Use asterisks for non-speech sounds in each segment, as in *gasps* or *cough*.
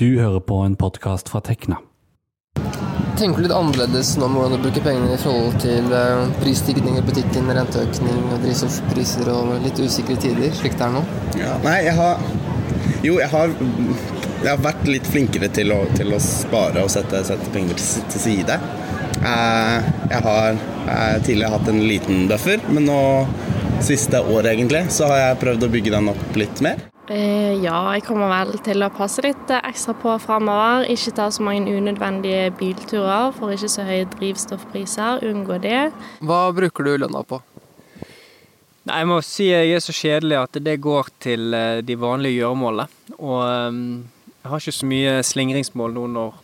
Du hører på en podkast fra Tekna. Tenker du litt annerledes nå med hvordan du bruker pengene i forhold til eh, prisstigning i butikken, renteøkning, drivstoffpriser og litt usikre tider, slik det er nå? Ja, nei, jeg har Jo, jeg har, jeg har vært litt flinkere til å, til å spare og sette, sette penger til, til side. Eh, Jeg har eh, tidligere hatt en liten buffer, men nå siste året egentlig, så har jeg prøvd å bygge den opp litt mer. Eh, ja, jeg kommer vel til å passe litt ekstra på framover. Ikke ta så mange unødvendige bilturer, får ikke så høye drivstoffpriser. Unngå det. Hva bruker du lønna på? Nei, jeg må si jeg er så kjedelig at det går til eh, de vanlige gjøremålene. Og eh, jeg har ikke så mye slingringsmål nå når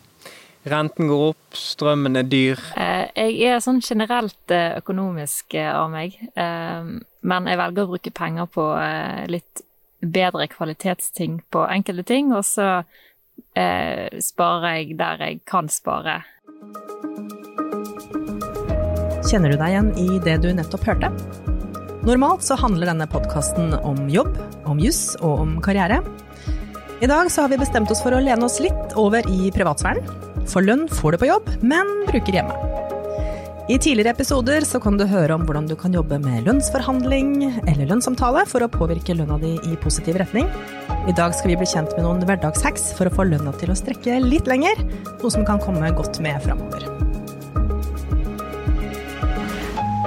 renten går opp, strømmen er dyr. Eh, Jeg er sånn generelt økonomisk av meg, eh, men jeg velger å bruke penger på litt bedre kvalitetsting på enkelte ting, og så eh, sparer jeg der jeg kan spare. Kjenner du deg igjen i det du nettopp hørte? Normalt så handler denne podkasten om jobb, om juss og om karriere. I dag så har vi bestemt oss for å lene oss litt over i privatsfæren. For lønn får du på jobb, men bruker hjemme. I tidligere episoder så kan du høre om hvordan du kan jobbe med lønnsforhandling eller lønnssamtale for å påvirke lønna di i positiv retning. I dag skal vi bli kjent med noen hverdagshacks for å få lønna til å strekke litt lenger, noe som kan komme godt med framover.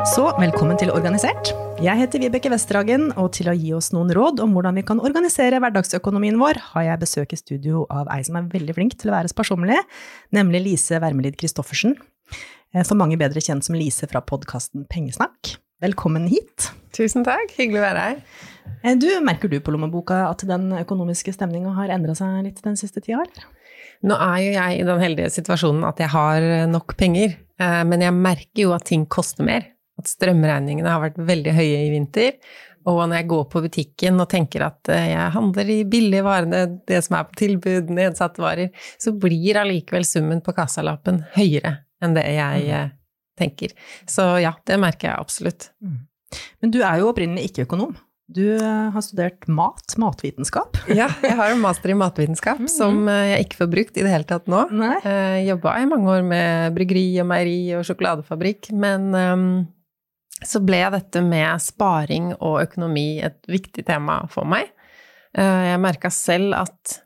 Så velkommen til Organisert. Jeg heter Vibeke Westerhagen, og til å gi oss noen råd om hvordan vi kan organisere hverdagsøkonomien vår, har jeg besøk i studio av ei som er veldig flink til å være sparsommelig, nemlig Lise Wermelid Christoffersen. Eh, For mange bedre kjent som Lise fra podkasten Pengesnakk. Velkommen hit. Tusen takk, hyggelig å være her. Eh, Du, merker du på lommeboka at den økonomiske stemninga har endra seg litt den siste tida, eller? Nå er jo jeg i den heldige situasjonen at jeg har nok penger, eh, men jeg merker jo at ting koster mer. At strømregningene har vært veldig høye i vinter. Og når jeg går på butikken og tenker at eh, jeg handler de billige varene, det som er på tilbud, nedsatte varer, så blir allikevel summen på kassalappen høyere enn det jeg mm. tenker. Så ja, det merker jeg absolutt. Men du er jo opprinnelig ikke økonom. Du eh, har studert mat, matvitenskap. *laughs* Ja, jeg har en master i matvitenskap som eh, jeg ikke får brukt i det hele tatt nå. Eh, Jobba i mange år med bryggeri og meieri og sjokoladefabrikk, men um, så ble dette med sparing og økonomi et viktig tema for meg. Eh, jeg merka selv at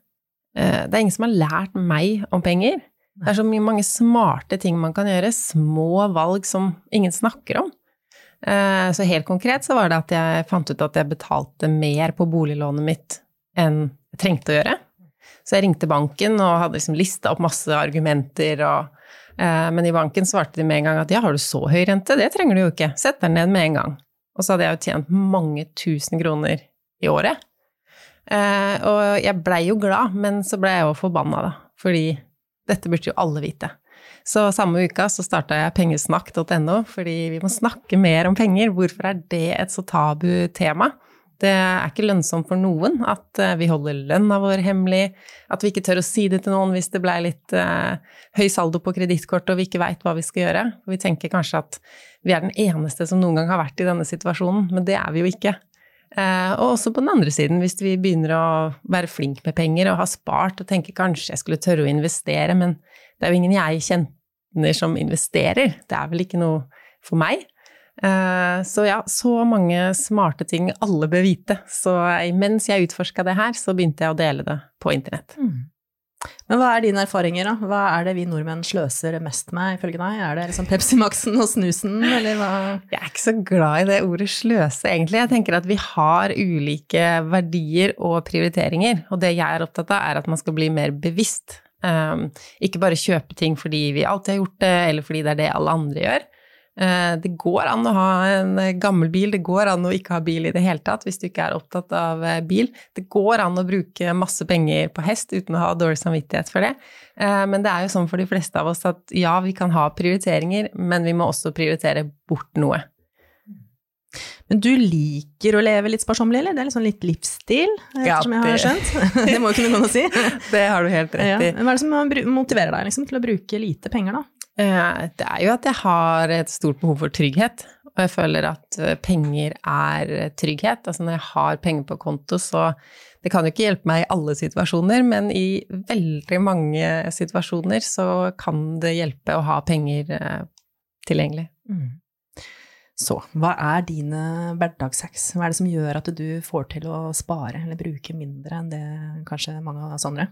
eh, det er ingen som har lært meg om penger. Det er så mye mange smarte ting man kan gjøre, små valg som ingen snakker om. Eh, Så helt konkret så var det at jeg fant ut at jeg betalte mer på boliglånet mitt enn jeg trengte å gjøre. Så jeg ringte banken og hadde liksom lista opp masse argumenter og eh, Men i banken svarte de med en gang at ja, har du så høy rente? Det trenger du jo ikke. Sett deg ned med en gang. Og så hadde jeg jo tjent mange tusen kroner i året. Eh, og jeg blei jo glad, men så ble jeg jo forbanna, da. Fordi dette burde jo alle vite. Så samme uka så starta jeg pengesnakk.no, fordi vi må snakke mer om penger. Hvorfor er det et så tabu tema? Det er ikke lønnsomt for noen at eh, vi holder lønna vår hemmelig, at vi ikke tør å si det til noen hvis det blei litt eh, høy saldo på kredittkortet og vi ikke veit hva vi skal gjøre. Vi tenker kanskje at vi er den eneste som noen gang har vært i denne situasjonen, men det er vi jo ikke. Eh, og også på den andre siden, hvis vi begynner å være flink med penger og har spart og tenker kanskje jeg skulle tørre å investere, men det er jo ingen jeg kjenner som investerer. Det er vel ikke noe for meg. Eh, Så ja, så mange smarte ting alle bør vite. Så mens jeg utforska det her, så begynte jeg å dele det på internett. Men hva er dine erfaringer, da? Hva er det vi nordmenn sløser mest med, ifølge deg? Er det liksom Pepsi Max-en og snusen, eller hva? Jeg er ikke så glad i det ordet sløse, egentlig. Jeg tenker at vi har ulike verdier og prioriteringer, og det jeg er opptatt av, er at man skal bli mer bevisst. Um, ikke bare kjøpe ting fordi vi alltid har gjort det, eller fordi det er det alle andre gjør. Eh, Det går an å ha en gammel bil, det går an å ikke ha bil i det hele tatt hvis du ikke er opptatt av eh, bil. Det går an å bruke masse penger på hest uten å ha dårlig samvittighet for det. Eh, Men det er jo sånn for de fleste av oss at ja, vi kan ha prioriteringer, men vi må også prioritere bort noe. Men du liker å leve litt sparsommelig, eller? Det er liksom litt livsstil, Ja, ettersom jeg har skjønt. *laughs* Det må jo kunne gå an å si. *laughs* Det har du helt rett i. Ja. Hva er det som motiverer deg liksom, til å bruke lite penger, da? Eh, Det er jo at jeg har et stort behov for trygghet, og jeg føler at eh, penger er trygghet. Altså når jeg har penger på konto, så Det kan jo ikke hjelpe meg i alle situasjoner, men i veldig mange situasjoner så kan det hjelpe å ha penger eh, tilgjengelig. Mm. Så hva er dine hverdagshacks? Hva er det som gjør at du får til å spare eller bruke mindre enn det kanskje mange av oss andre?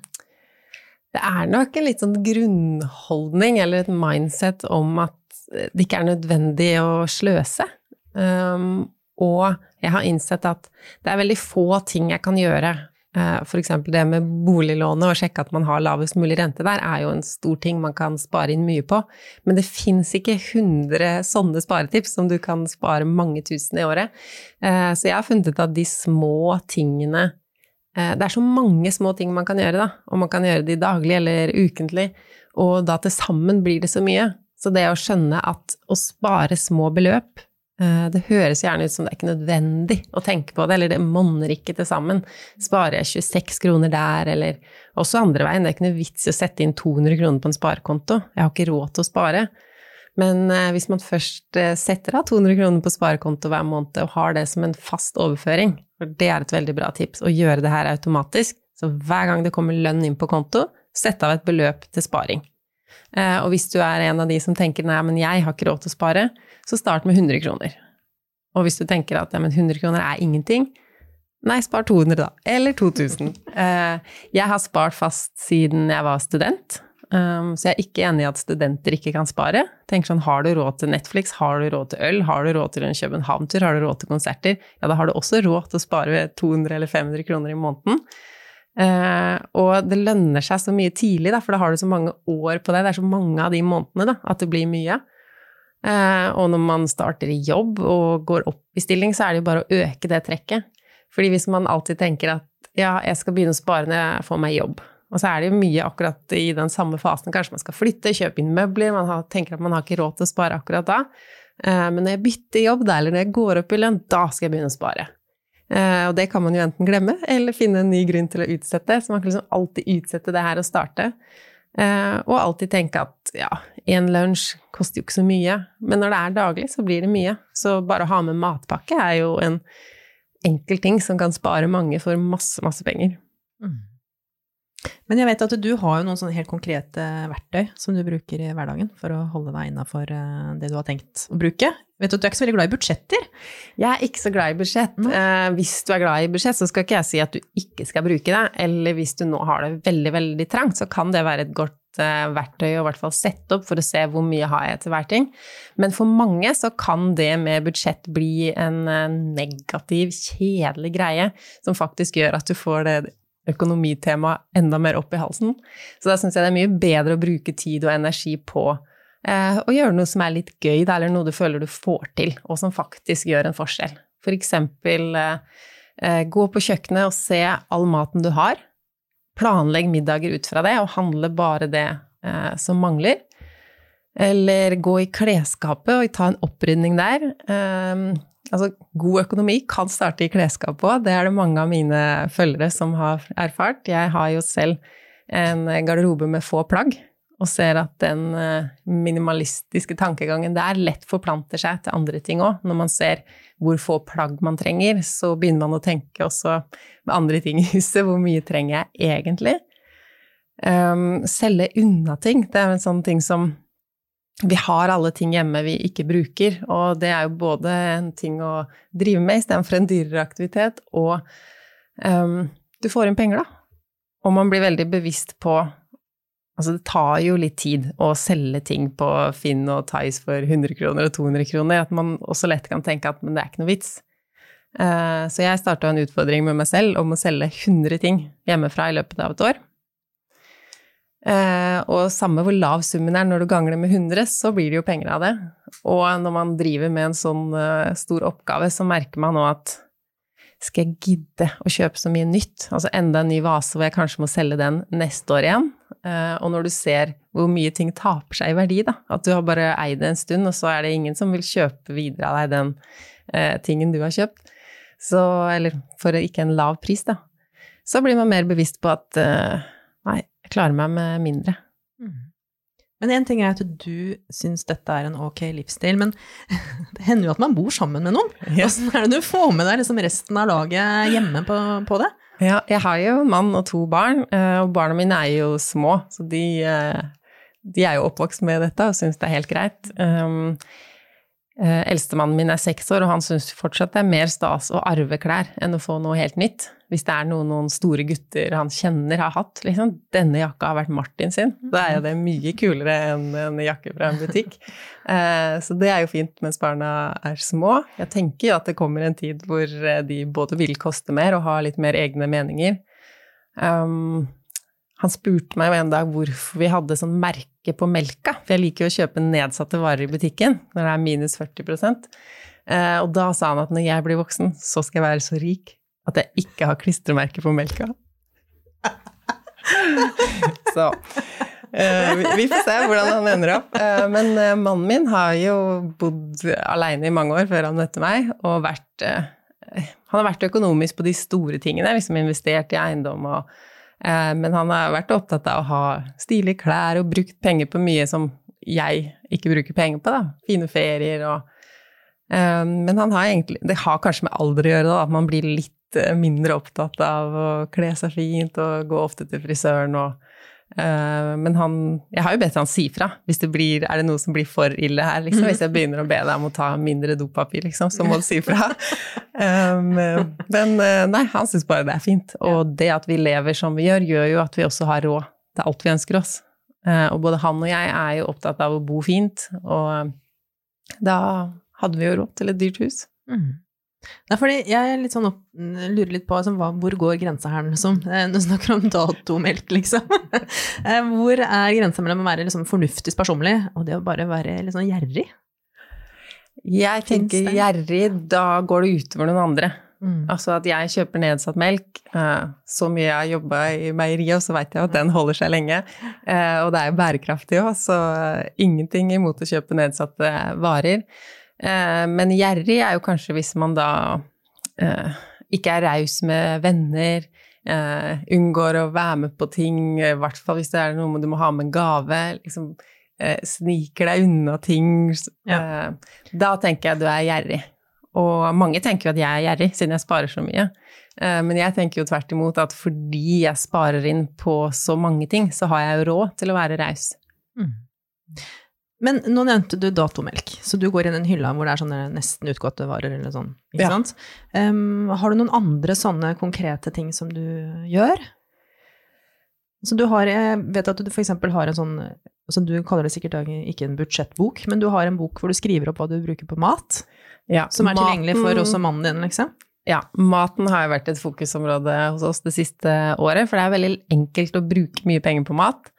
Det er nok en litt sånn grunnholdning eller et mindset om at det ikke er nødvendig å sløse. Um, og jeg har innsett at det er veldig få ting jeg kan gjøre. Uh, eksempel det med boliglånet og sjekke at man har lavest mulig rente der, er jo en stor ting man kan spare inn mye på. Men det fins ikke 100 sånne sparetips som du kan spare mange tusen i året. Uh, så jeg har funnet ut at de små tingene det er så mange små ting man kan gjøre, da. Og man kan gjøre det daglig eller ukentlig. Og da til sammen blir det så mye. Så det å skjønne at å spare små beløp eh, det høres gjerne ut som det er ikke nødvendig å tenke på det, eller det monner ikke til sammen. Sparer jeg 26 kroner der, eller også andre veien. Det er ikke noe vits i å sette inn 200 kroner på en sparekonto. Jeg har ikke råd til å spare. Men eh, hvis man først setter av 200 kroner på sparekonto hver måned og har det som en fast overføring, for det er et veldig bra tips, å gjøre det her automatisk. Så hver gang det kommer lønn inn på konto, sett av et beløp til sparing. Eh, og hvis du er en av de som tenker nei, men jeg har ikke råd til å spare, så start med 100 kroner. Og hvis du tenker at ja, men 100 kroner er ingenting, nei, spar 200 da. Eller 2000. Eh, jeg har spart fast siden jeg var student. Um, så jeg er ikke enig i at studenter ikke kan spare. Tenk sånn, Har du råd til Netflix, har du råd til øl, har du råd til en København-tur, har du råd til konserter, ja, da har du også råd til å spare 200 eller 500 kroner i måneden. Uh, og det lønner seg så mye tidlig, for da har du så mange år på deg. Det er så mange av de månedene da, at det blir mye. Uh, og når man starter i jobb og går opp i stilling, så er det jo bare å øke det trekket. Fordi hvis man alltid tenker at ja, jeg skal begynne å spare når jeg får meg jobb, og så er det jo mye akkurat i den samme fasen. Kanskje man skal flytte, kjøpe inn møbler, man har, tenker at man har ikke råd til å spare akkurat da. Eh, men når jeg bytter jobb da, eller når jeg går opp i lønn, da skal jeg begynne å spare. Eh, og det kan man jo enten glemme, eller finne en ny grunn til å utsette. Så man kan liksom alltid utsette det her og starte. Eh, og alltid tenke at ja, én lunsj koster jo ikke så mye. Men når det er daglig, så blir det mye. Så bare å ha med matpakke er jo en enkel ting som kan spare mange for masse, masse penger. Mm. Men jeg vet at du har jo noen sånne helt konkrete verktøy som du bruker i hverdagen for å holde deg innafor eh, det du har tenkt å bruke. Vet du at du er ikke så veldig glad i budsjetter? Jeg er ikke så glad i budsjett. Eh, hvis du er glad i budsjett, så skal ikke jeg si at du ikke skal bruke det. Eller hvis du nå har det veldig, veldig trangt, så kan det være et godt eh, verktøy å i hvert fall sette opp for å se hvor mye har jeg til hver ting. Men for mange så kan det med budsjett bli en eh, negativ, kjedelig greie som faktisk gjør at du får det økonomitema enda mer opp i halsen. Så da syns jeg det er mye bedre å bruke tid og energi på eh, å gjøre noe som er litt gøy, eller noe du føler du får til, og som faktisk gjør en forskjell. For eksempel eh, eh, gå på kjøkkenet og se all maten du har. Planlegg middager ut fra det, og handle bare det eh, som mangler. Eller gå i klesskapet og ta en opprydning der. Altså, god økonomi kan starte i klesskapet òg, det er det mange av mine følgere som har erfart. Jeg har jo selv en garderobe med få plagg, og ser at den eh, minimalistiske tankegangen der lett forplanter seg til andre ting òg. Når man ser hvor få plagg man trenger, så begynner man å tenke også med andre ting i huset. Hvor mye trenger jeg egentlig? Um, selge unna ting. Det er en sånn ting som vi har alle ting hjemme vi ikke bruker, og det er jo både en ting å drive med istedenfor en dyrere aktivitet, og um, du får inn penger, da. Og man blir veldig bevisst på Altså, det tar jo litt tid å selge ting på Finn og Tice for 100 kroner og 200 kroner, at man også lett kan tenke at men det er ikke noe vits. Uh, så jeg starta en utfordring med meg selv om å selge 100 ting hjemmefra i løpet av et år. Eh, og samme hvor lav summen er, når du ganger det med 100, så blir det jo penger av det. Og når man driver med en sånn uh, stor oppgave, så merker man nå at skal jeg gidde å kjøpe så mye nytt? Altså enda en ny vase hvor jeg kanskje må selge den neste år igjen. Uh, og når du ser hvor mye ting taper seg i verdi, da, at du har bare eid det en stund, og så er det ingen som vil kjøpe videre av deg den eh, tingen du har kjøpt, så, eller for ikke en lav pris, da, så blir man mer bevisst på at nei, klare meg med mindre. Mm. Men én ting er at du syns dette er en ok livsstil, men *laughs* det hender jo at man bor sammen med noen. Åssen er det du får med deg liksom resten av laget hjemme på, på det? Ja, jeg har jo mann og to barn, eh, og barna mine er jo små, så de, eh, de er jo oppvokst med dette og syns det er helt greit. Um, eh, Eldstemannen min er seks år, og han syns fortsatt det er mer stas å arve klær enn å få noe helt nytt. Hvis det er noe noen store gutter han kjenner har hatt, liksom. Denne jakka har vært Martin sin. Da er jo det mye kulere enn en jakke fra en butikk. *laughs* Eh, så det er jo fint mens barna er små. Jeg tenker jo at det kommer en tid hvor eh, de både vil koste mer og ha litt mer egne meninger. Um, han spurte meg jo en dag hvorfor vi hadde sånn merke på melka, for jeg liker jo å kjøpe nedsatte varer i butikken når det er minus 40 eh, Og da sa han at når jeg blir voksen, så skal jeg være så rik at jeg ikke har klistremerke på melka. *laughs* så uh, vi får se hvordan han ender opp. Uh, men uh, mannen min har jo bodd aleine i mange år før han møtte meg, og vært Han har vært økonomisk på de store tingene, liksom investert i eiendom og Men han har vært opptatt av å ha stilige klær og brukt penger på mye som jeg ikke bruker penger på, da. Fine ferier og men han har egentlig Det har kanskje med alder å gjøre, da, at man blir litt Eh, mindre opptatt av å kle seg fint og gå ofte til frisøren og uh, Men han Jeg har jo bedt han si fra hvis det blir Er det noe som blir for ille her, liksom? Hvis jeg *laughs* begynner å be deg om å ta mindre dopapir, liksom, så må du si fra. Um, *laughs* men eh, nei, han syns bare det er fint. Og det at vi lever som vi gjør, gjør jo at vi også har råd til alt vi ønsker oss. Og både han og jeg er jo opptatt av å bo fint, og da hadde vi jo råd til et dyrt hus. Mm. Nei, fordi jeg sånn opp, lurer litt på altså, hvor går grensa her, liksom? Eh, du snakker om datomelk, liksom. *laughs* Eh, hvor er grensa mellom å være liksom, fornuftig sparsommelig og det å bare være litt sånn gjerrig? Jeg tenker gjerrig, da går det utover noen andre. Mm. Altså at jeg kjøper nedsatt melk. Eh, så mye jeg har jobba i meieriet, så veit jeg at den holder seg lenge. Og det er jo bærekraftig òg, så ingenting imot å kjøpe nedsatte varer. Eh, men gjerrig er jo kanskje hvis man da eh, ikke er raus med venner, eh, unngår å være med på ting, i hvert fall hvis det er noe du må ha med en gave. liksom Sniker deg unna ting. Ja. Da tenker jeg du er gjerrig. Og mange tenker jo at jeg er gjerrig, siden jeg sparer så mye. Men jeg tenker jo tvert imot at fordi jeg sparer inn på så mange ting, så har jeg jo råd til å være raus. Mm. Men nå nevnte du datomelk, så du går inn i en hylle hvor det er sånne nesten utgåtte varer eller sånn, ikke ja. sant? Um, har du noen andre sånne konkrete ting som du gjør? Så du har, jeg vet at du f.eks. har en sånn altså Du kaller det sikkert ikke en budsjettbok, men du har en bok hvor du skriver opp hva du bruker på mat, ja, som er maten, tilgjengelig for også mannen din, liksom? Ja, maten har jo vært et fokusområde hos oss det siste året, for det er veldig enkelt å bruke mye penger på mat.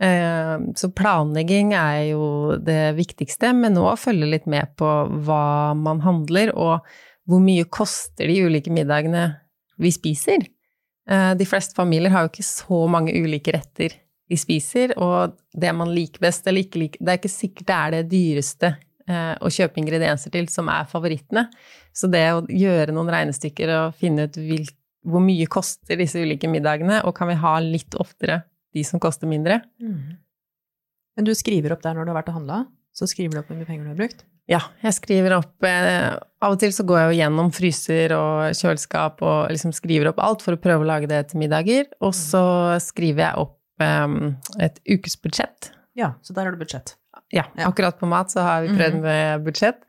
Eh, så planlegging er jo det viktigste, men nå følge litt med på hva man handler, og hvor mye koster de ulike middagene vi spiser. Eh, de fleste familier har jo ikke så mange ulike retter de spiser, og det man liker best eller ikke liker Det er ikke sikkert det er det dyreste eh, å kjøpe ingredienser til som er favorittene. Så det å gjøre noen regnestykker og finne ut hvor mye koster disse ulike middagene, og kan vi ha litt oftere de som koster mindre. Mm. Men du skriver opp der når du har vært og handla? Så skriver du opp hvor mye penger du har brukt? Ja, jeg skriver opp eh, Av og til så går jeg jo gjennom fryser og kjøleskap og liksom skriver opp alt for å prøve å lage det til middager. Og så skriver jeg opp eh, et ukesbudsjett. Ja, så der har du budsjett. Ja, akkurat på mat så har vi prøvd mhm. med budsjett.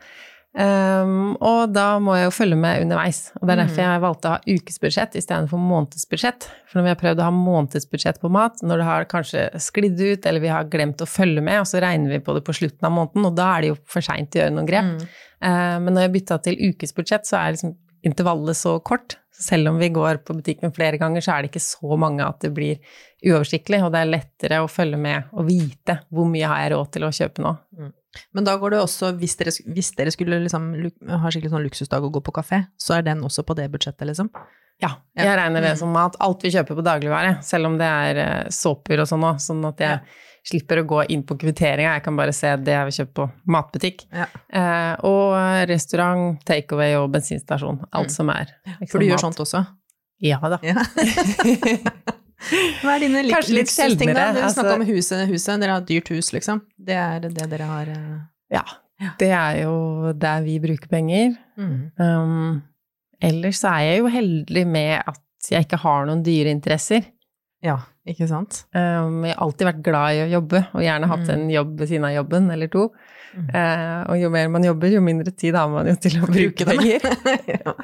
Um, og da må jeg jo følge med underveis. Og det er derfor mm. jeg valgte å ha ukesbudsjett istedenfor månedsbudsjett. For når vi har prøvd å ha månedsbudsjett på mat, når det har kanskje sklidd ut, eller vi har glemt å følge med, og så regner vi på det på slutten av måneden, og da er det jo for seint å gjøre noen grep. Mm. Uh, men når jeg bytta til ukesbudsjett, så er liksom intervallet så kort. Selv om vi går på butikken flere ganger, så er det ikke så mange at det blir uoversiktlig, og det er lettere å følge med og vite hvor mye har jeg råd til å kjøpe nå. Mm. Men da går det også, hvis dere, hvis dere skulle liksom ha skikkelig sånn luksusdag og gå på kafé, så er den også på det budsjettet, liksom? Ja, jeg regner det mm. som at alt vi kjøper på dagligvare, selv om det er eh, såper og sånn òg, sånn at jeg ja. Slipper å gå inn på kvitteringa, jeg kan bare se det jeg vil kjøpe på matbutikk. Ja. Eh, og restaurant, takeaway og bensinstasjon, alt mm. som er. Liksom, For du gjør mat. sånt også? Ja da. Ja. *laughs* Hva er dine litt da? Dere altså, snakka om huset, huset. Dere har et dyrt hus, liksom. Det er det dere har uh... ja, Det er jo der vi bruker penger. Mm. Um, ellers så er jeg jo heldig med at jeg ikke har noen dyre interesser. Ja, ikke sant? Um, jeg har alltid vært glad i å jobbe, og gjerne hatt Mm. en jobb ved siden av jobben, eller to. Mm. Uh, og jo mer man jobber, jo mindre tid har man jo til å bruke det. penger. *laughs* *laughs* ja.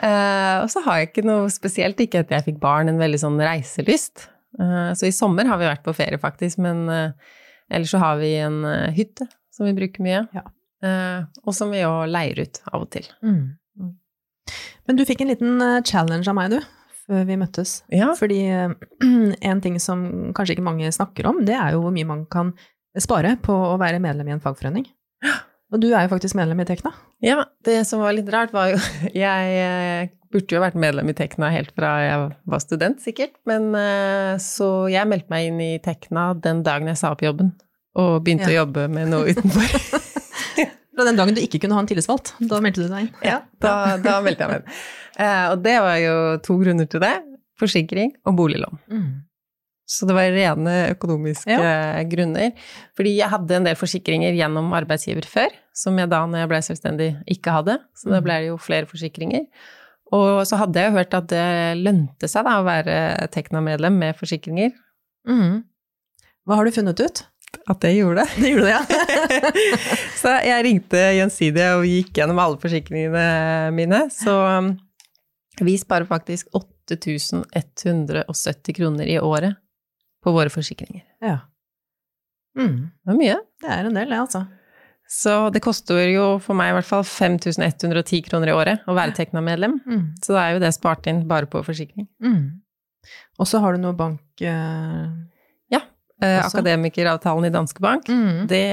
Eh, og så har jeg ikke noe spesielt, ikke etter jeg fikk barn, en veldig sånn reiselyst. Uh, så i sommer har vi vært på ferie, faktisk, men eh, ellers så har vi en eh, hytte som vi bruker mye. Ja. Og som vi jo leier ut av og til. Mm. Men du fikk en liten eh, challenge av meg, du, før vi møttes. Ja. Fordi eh, *clears throat* en ting som kanskje ikke mange snakker om, det er jo hvor mye man kan spare på å være medlem i en fagforening. *gasps* Og du er jo faktisk medlem i Tekna. Ja, det som var litt rart var jo *laughs* Jeg eh, burde jo vært medlem i Tekna helt fra jeg var student, sikkert. Men eh, så jeg meldte meg inn i Tekna den dagen jeg sa opp jobben. Og begynte å jobbe med noe utenfor. *laughs* Fra den dagen du ikke kunne ha en tillitsvalgt, da meldte du deg inn. Ja, da, da meldte jeg meg inn. Eh, og det var jo to grunner til det. Forsikring og boliglån. Mm. Så det var rene økonomiske grunner. Fordi jeg hadde en del forsikringer gjennom arbeidsgiver før, som jeg da når jeg ble selvstendig ikke hadde. Så da ble det jo flere forsikringer. Og så hadde jeg hørt at det lønte seg da å være Tekna-medlem med forsikringer. Mm. Hva har du funnet ut? At det gjorde det. Det gjorde det, ja. *laughs* så jeg ringte Gjensidige og gikk gjennom alle forsikringene mine. Så um, vi sparer faktisk 8170 kroner i året på våre forsikringer. ja. Mm. Det er mye. Det er en del, det, altså. Så det koster jo for meg i hvert fall 5110 kroner i året å være Tekna-medlem. Mm. Så da er jo det spart inn bare på forsikring. Mm. Og så har du noe bank eh, Eh, akademikeravtalen i Danske Bank. mm. Det,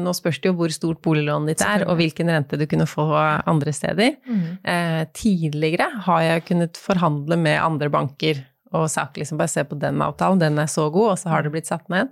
nå spørs det jo hvor stort boliglånet ditt er, og hvilken rente du kunne få andre steder. Mm. Eh, tidligere har jeg kunnet forhandle med andre banker og sagt liksom bare se på den avtalen, den er så god, og så har det blitt satt ned.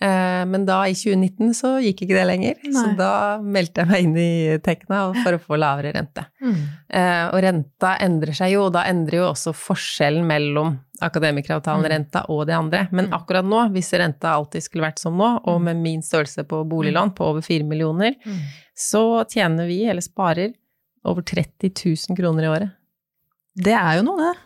Eh, men da i 2019 så gikk ikke det lenger, så da meldte jeg meg inn i Tekna for å få lavere rente. Mm. Eh, og renta endrer seg jo, og da endrer jo også forskjellen mellom akademikeravtalen-renta og de andre. Men Mm. akkurat nå, hvis renta alltid skulle vært som nå, og med min størrelse på boliglån på over 4 millioner, Mm. så tjener vi, eller sparer, over 30 000 kroner i året. Det er jo noe, det.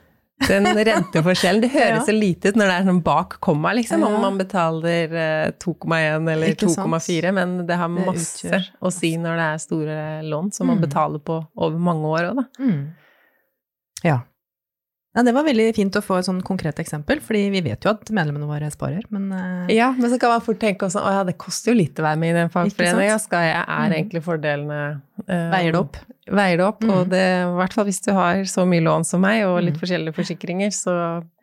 Den *laughs* renteforskjellen, det høres Ja. så lite ut når det er sånn bak komma, liksom, om man betaler eh, 2,1 eller 2,4, men det har Det masse utgjør å si når det er store lån som man Mm. betaler på over mange år òg, da. Mm. Ja. Ja. Det var veldig fint å få et sånn konkret eksempel, fordi vi vet jo at medlemmene våre sparer, men eh, Ja, men så kan man fort tenke også, å ja, det koster jo litt å være med i den fagforeninga, skal jeg, er Mhm. egentlig fordelene eh, veier det opp. Veier det opp, mm. og det, i hvert fall hvis du har så mye lån som meg, og litt mm. forskjellige forsikringer, så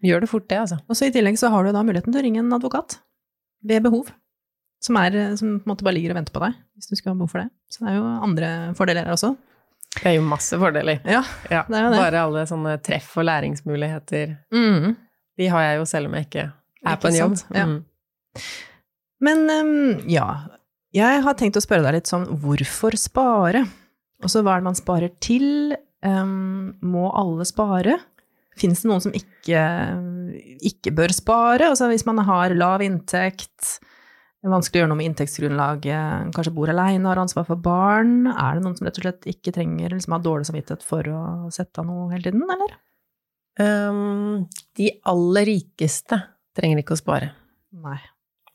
gjør det fort det, altså. Og så i tillegg så har du da muligheten til å ringe en advokat ved behov, som, er, som på en måte bare ligger og venter på deg, hvis du skal ha behov for det. Så det er jo andre fordeler her også. Det er jo masse fordeler. Ja, Ja, det er det. Bare alle sånne treff og læringsmuligheter, Mm. de har jeg jo selv om jeg ikke er Ikke på en jobb. Ja. Mm. Men um, ja, jeg har tenkt å spørre deg litt sånn, hvorfor spare? Og så hva er det man sparer til? Um, må alle spare? Fins det noen som ikke, ikke bør spare? Altså hvis man har lav inntekt, det er vanskelig å gjøre noe med inntektsgrunnlaget, kanskje bor alene, har ansvar for barn, er det noen som rett og slett ikke trenger, eller som har dårlig samvittighet for å sette av noe hele tiden, eller? Um, de aller rikeste trenger ikke å spare. Nei.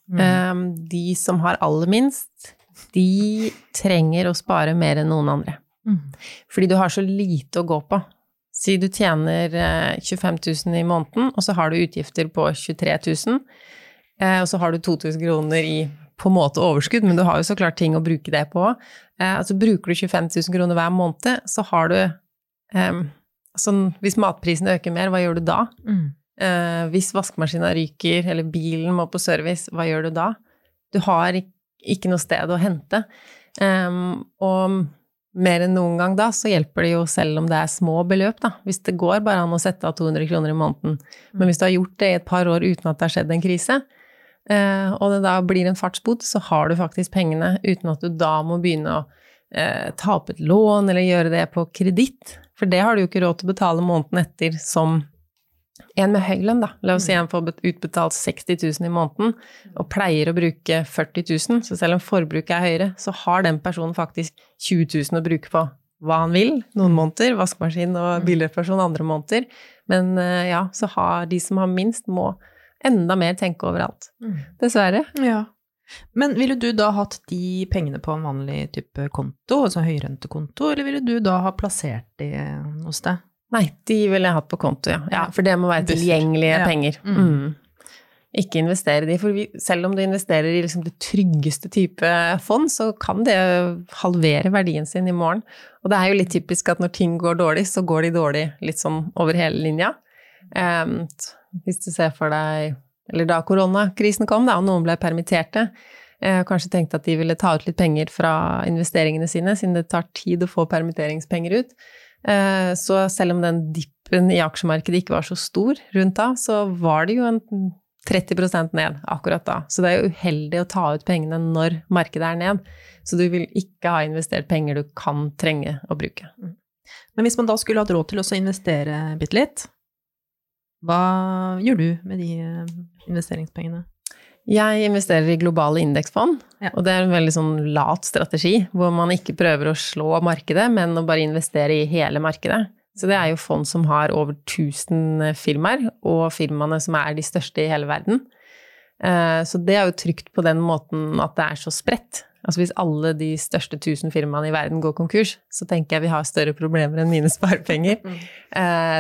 Um, de som har aller minst, de trenger å spare mer enn noen andre. Mm. Fordi du har så lite å gå på. Si du tjener eh, 25 000 i måneden, og så har du utgifter på 23 000, eh, og så har du 2000 kroner i på en måte overskudd, men du har jo så klart ting å bruke det på. Eh, altså bruker du 25 000 kroner hver måned, så har du eh, sånn, Hvis matprisen øker mer, hva gjør du da? Mm. Eh, hvis vaskemaskina ryker, eller bilen må på service, hva gjør du da? Du har ik ikke noe sted å hente. Um, og mer enn noen gang da, så hjelper det jo selv om det er små beløp, da. Hvis det går bare an å sette av 200 kroner i måneden. Men hvis du har gjort det i et par år uten at det har skjedd en krise, eh, og det da blir en fartsbot, så har du faktisk pengene uten at du da må begynne å eh, ta opp et lån eller gjøre det på kreditt. For det har du jo ikke råd til å betale måneden etter som en med høy lønn, da. La oss si en får utbetalt 60 000 i måneden og pleier å bruke 40 000, så selv om forbruket er høyere, så har den personen faktisk 20 000 å bruke på hva han vil noen måneder, vaskemaskin og bilreparasjon andre måneder. Men eh, ja, så har de som har minst, må enda mer tenke overalt. Dessverre. Ja. Men ville du da hatt de pengene på en vanlig type konto, altså høyrentekonto, eller ville du da ha plassert de hos deg? Nei, de ville jeg hatt på konto, ja. ja for det må være tilgjengelige Ja. penger. Mm. Mm. Ikke investere de, for vi, selv om du investerer i liksom det tryggeste type fond, så kan det halvere verdien sin i morgen. Og det er jo litt typisk at når ting går dårlig, så går de dårlig litt sånn over hele linja. T- hvis du ser for deg Eller da koronakrisen kom, da, og noen ble permitterte, eh, kanskje tenkte at de ville ta ut litt penger fra investeringene sine, siden det tar tid å få permitteringspenger ut. Eh, Så selv om den dippen i aksjemarkedet ikke var så stor rundt da, så var det jo en 30 ned akkurat da. Så det er jo uheldig å ta ut pengene når markedet er ned. Så du vil ikke ha investert penger du kan trenge å bruke. Men hvis man da skulle hatt råd til å investere bitte litt, hva gjør du med de eh, investeringspengene? Jeg investerer i globale indeksfond, Ja. og det er en veldig sånn lat strategi, hvor man ikke prøver å slå markedet, men å bare investere i hele markedet. Så det er jo fond som har over 1000 firmaer, og firmaene som er de største i hele verden. Eh, Så det er jo trygt på den måten at det er så spredt. Altså hvis alle de største 1000 firmaene i verden går konkurs, så tenker jeg vi har større problemer enn mine sparepenger. Mm.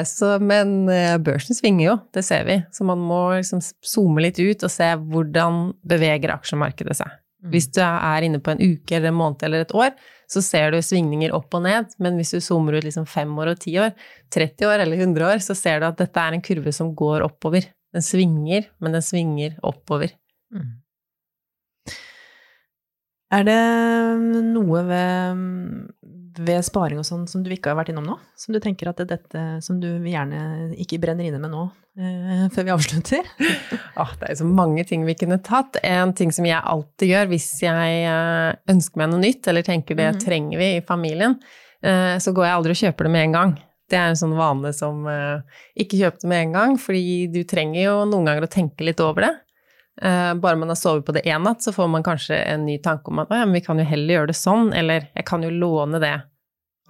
Så, men eh, børsen svinger jo, det ser vi. Så man må liksom zoome litt ut og se hvordan beveger aksjemarkedet seg. Hvis du er inne på en uke eller en måned eller et år, så ser du svingninger opp og ned, men hvis du zoomer ut liksom fem år og ti år, 30 år eller 100 år, så ser du at dette er en kurve som går oppover. Den svinger, men den svinger oppover. Er det noe ved, ved sparing og sånn som du ikke har vært innom nå? Som du tenker at det er dette som du gjerne ikke brenner inne med nå, eh, før vi avslutter? oh, *laughs* det er jo så mange ting vi kunne tatt. En ting som jeg alltid gjør hvis jeg eh, ønsker meg noe nytt, eller tenker det trenger vi i familien, eh, så går jeg aldri og kjøper det med en gang. Det er en sånn vane som eh, ikke kjøp det med en gang, fordi du trenger jo noen ganger å tenke litt over det. Eh, Bare man har sovet på det én natt, så får man kanskje en ny tanke om at ja, vi kan jo heller gjøre det sånn, eller jeg kan jo låne det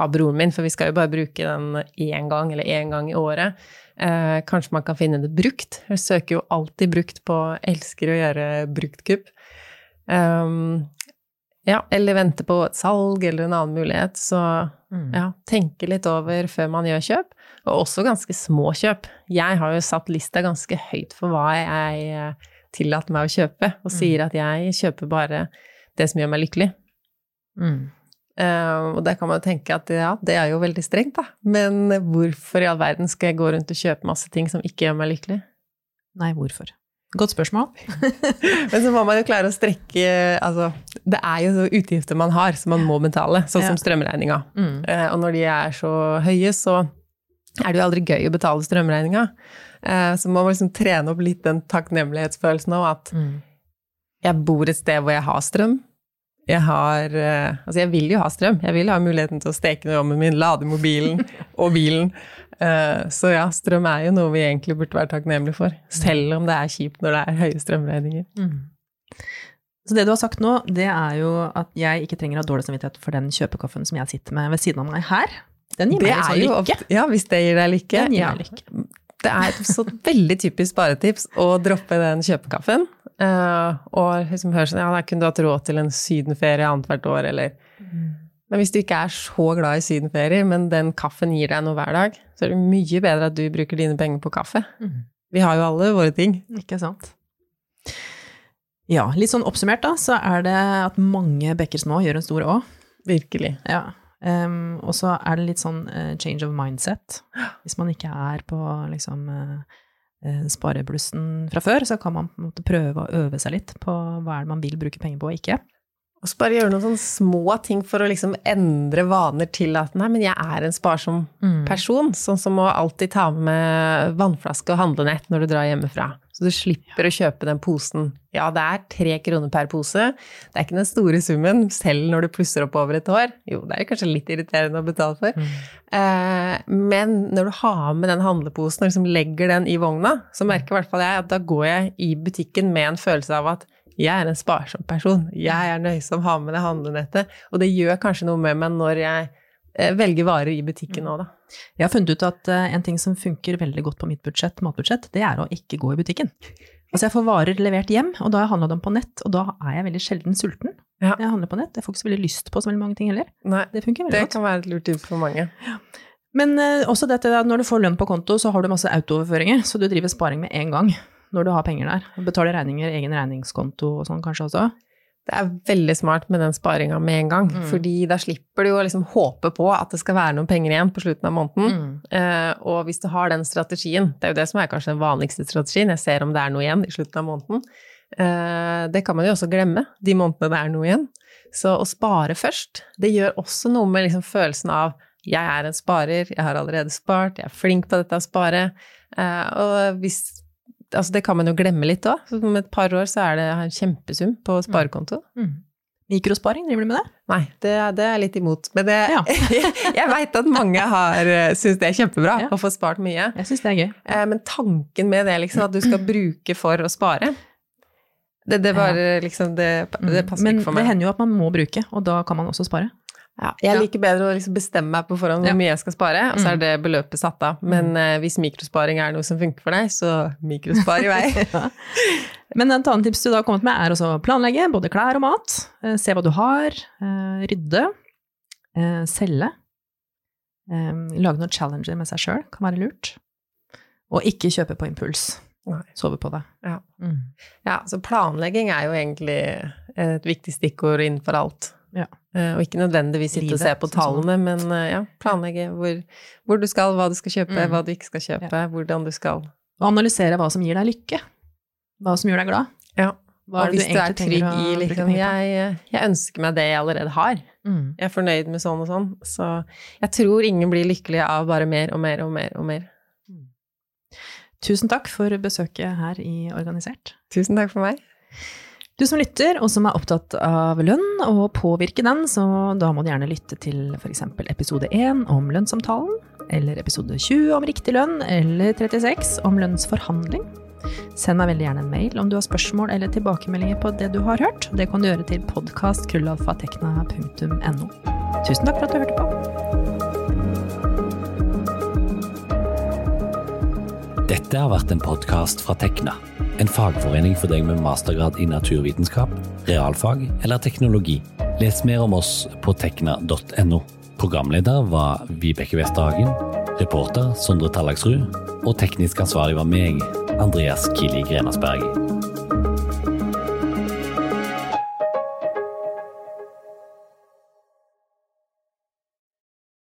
av broren min, for vi skal jo bare bruke den én gang eller én gang i året. Eh, kanskje man kan finne det brukt. Jeg søker jo alltid brukt på elsker å gjøre bruktkupp. Um, ja, eller vente på et salg eller en annen mulighet. Så ja, tenke litt over før man gjør kjøp. Og også ganske små kjøp. Jeg har jo satt lista ganske høyt for hva jeg eh, tillater meg å kjøpe, og sier at jeg kjøper bare det som gjør meg lykkelig. Eh, og der kan man jo tenke at ja, det er jo veldig strengt, da. Men hvorfor i all verden skal jeg gå rundt og kjøpe masse ting som ikke gjør meg lykkelig? Nei, hvorfor? Godt spørsmål. *laughs* Men så må man jo klare å strekke Altså, det er jo så utgifter man har som man må betale, sånn som strømregninga. Mm. Eh, Og når de er så høye, så er det jo aldri gøy å betale strømregninga. Eh, Så man må liksom trene opp litt den takknemlighetsfølelsen av at Mm. jeg bor et sted hvor jeg har strøm. Jeg har eh, Altså, jeg vil jo ha strøm. Jeg vil ha muligheten til å steke noe i ovnen min, lade mobilen *laughs* og bilen. Eh, Så ja, strøm er jo noe vi egentlig burde være takknemlige for. Selv om det er kjipt når det er høye strømregninger. Så det du har sagt nå, det er jo at jeg ikke trenger å ha dårlig samvittighet for den kjøpekaffen som jeg sitter med ved siden av meg her. Den gir Det meg er sånn lykke. ofte, ja, hvis det gir deg lykke. Den gir ja. lykke. Det er et så veldig typisk sparetips å droppe den kjøpekaffen. eh, og liksom høre sånn, ja, da kunne du hatt råd til en sydenferie annethvert år, eller Men hvis du ikke er så glad i sydenferier, men den kaffen gir deg noe hver dag, så er det mye bedre at du bruker dine penger på kaffe. Vi har jo alle våre ting. Ikke sant? Ja, litt sånn oppsummert da, så er det at mange bekker små gjør en stor å. Virkelig. Ja. Um, og så er det litt sånn uh, change of mindset. Hvis man ikke er på liksom eh, spareblussen fra før, så kan man på en måte prøve å øve seg litt på hva er det man vil bruke penger på og ikke. Og så bare gjøre noen sånne små ting for å liksom endre vaner til at nei, men jeg er en sparsom person. Sånn som å alltid ta med vannflaske og handlenett når du drar hjemmefra. Så du slipper å kjøpe den posen. Ja, det er tre kroner per pose. Det er ikke den store summen, selv når du plusser opp over et år. Jo, det er kanskje litt irriterende å betale for. Eh, men når du har med den handleposen og liksom legger den i vogna, så merker i hvert fall jeg at da går jeg i butikken med en følelse av at jeg er en sparsom person. Jeg er nøysom, har med det handlenettet. Og det gjør kanskje noe med meg når jeg velger varer i butikken òg, da. Jeg har funnet ut at eh, en ting som funker veldig godt på mitt budsjett, matbudsjett, det er å ikke gå i butikken. Altså jeg får varer levert hjem, og da har jeg handla dem på nett, og da er jeg veldig sjelden sulten. Ja. Jeg handler på nett, jeg får ikke så veldig lyst på så veldig mange ting heller. Nei, Det funker veldig det godt. kan være et lurt tips for mange. Men eh, også dette at når du får lønn på konto, så har du masse autooverføringer, så du driver sparing med en gang når du har penger der. Betaler regninger, egen regningskonto og sånn kanskje også. Det er veldig smart med den sparinga med en gang, Mm. fordi da slipper du å liksom håpe på at det skal være noen penger igjen på slutten av måneden. Eh, og hvis du har den strategien, det er jo det som er kanskje den vanligste strategien, jeg ser om det er noe igjen i slutten av måneden, eh, det kan man jo også glemme, de månedene det er noe igjen. Så å spare først, det gjør også noe med liksom følelsen av jeg er en sparer, jeg har allerede spart, jeg er flink på dette å spare. Eh, og hvis Altså, det kan man jo glemme litt òg. Om et par år så er det en kjempesum på sparekonto. Mikrosparing, driver du med det? Nei, det, det er jeg litt imot. Men det, Ja. *laughs* jeg veit at mange har syns det er kjempebra Ja. å få spart mye. Jeg synes det er gøy. Eh, Men tanken med det, liksom, at du skal bruke for å spare, det, det bare liksom Det, det passer Mm. Men ikke for det hender jo at man må bruke, og da kan man også spare. Ja, jeg liker bedre å liksom bestemme meg på forhånd hvor Ja. mye jeg skal spare, og så er Mm. det beløpet satt av. Men eh, hvis mikrosparing er noe som funker for deg, så mikrospar i vei. *laughs* Ja. Men et annet tips du da har kommet med, er å planlegge både klær og mat. Eh, Se hva du har. eh, Rydde. eh, Selge. Lage noen challenger med seg sjøl kan være lurt. Og ikke kjøpe på impuls. Nei. Sove på det. Ja. Mm. Ja, så planlegging er jo egentlig et viktig stikkord innenfor alt. Ja. Eh, Og ikke nødvendigvis sitte og se på tallene, men eh, ja, planlegge hvor, hvor du skal, hva du skal kjøpe, Mm. hva du ikke skal kjøpe, hvordan du skal Og analysere hva som gir deg lykke. Hva som gjør deg glad. Ja. Hva Og det hvis du er trygg i liksom jeg, jeg ønsker meg det jeg allerede har. Mm. Jeg er fornøyd med sånn og sånn. Så jeg tror ingen blir lykkelige av bare mer og mer og mer og mer. Tusen takk for besøket her i Organisert. Tusen takk for meg. Du som lytter, og som er opptatt av lønn og påvirke den, så da må du gjerne lytte til f.eks. episode 1 om lønnssamtalen, eller episode 20 om riktig lønn, eller 36 om lønnsforhandling. Send meg veldig gjerne en mail om du har spørsmål eller tilbakemeldinger på det du har hørt. Det kan du gjøre til podkastkrøllalfatekna.no. Tusen takk for at du hørte på. Dette har vært en podkast fra Tekna, en fagforening for deg med mastergrad i naturvitenskap, realfag eller teknologi. Les mer om oss på tekna.no. Programleder var Vibeke Westerhagen, reporter Sondre Tallagsrud, og teknisk ansvarlig var meg, Andreas Kili Grenasberg.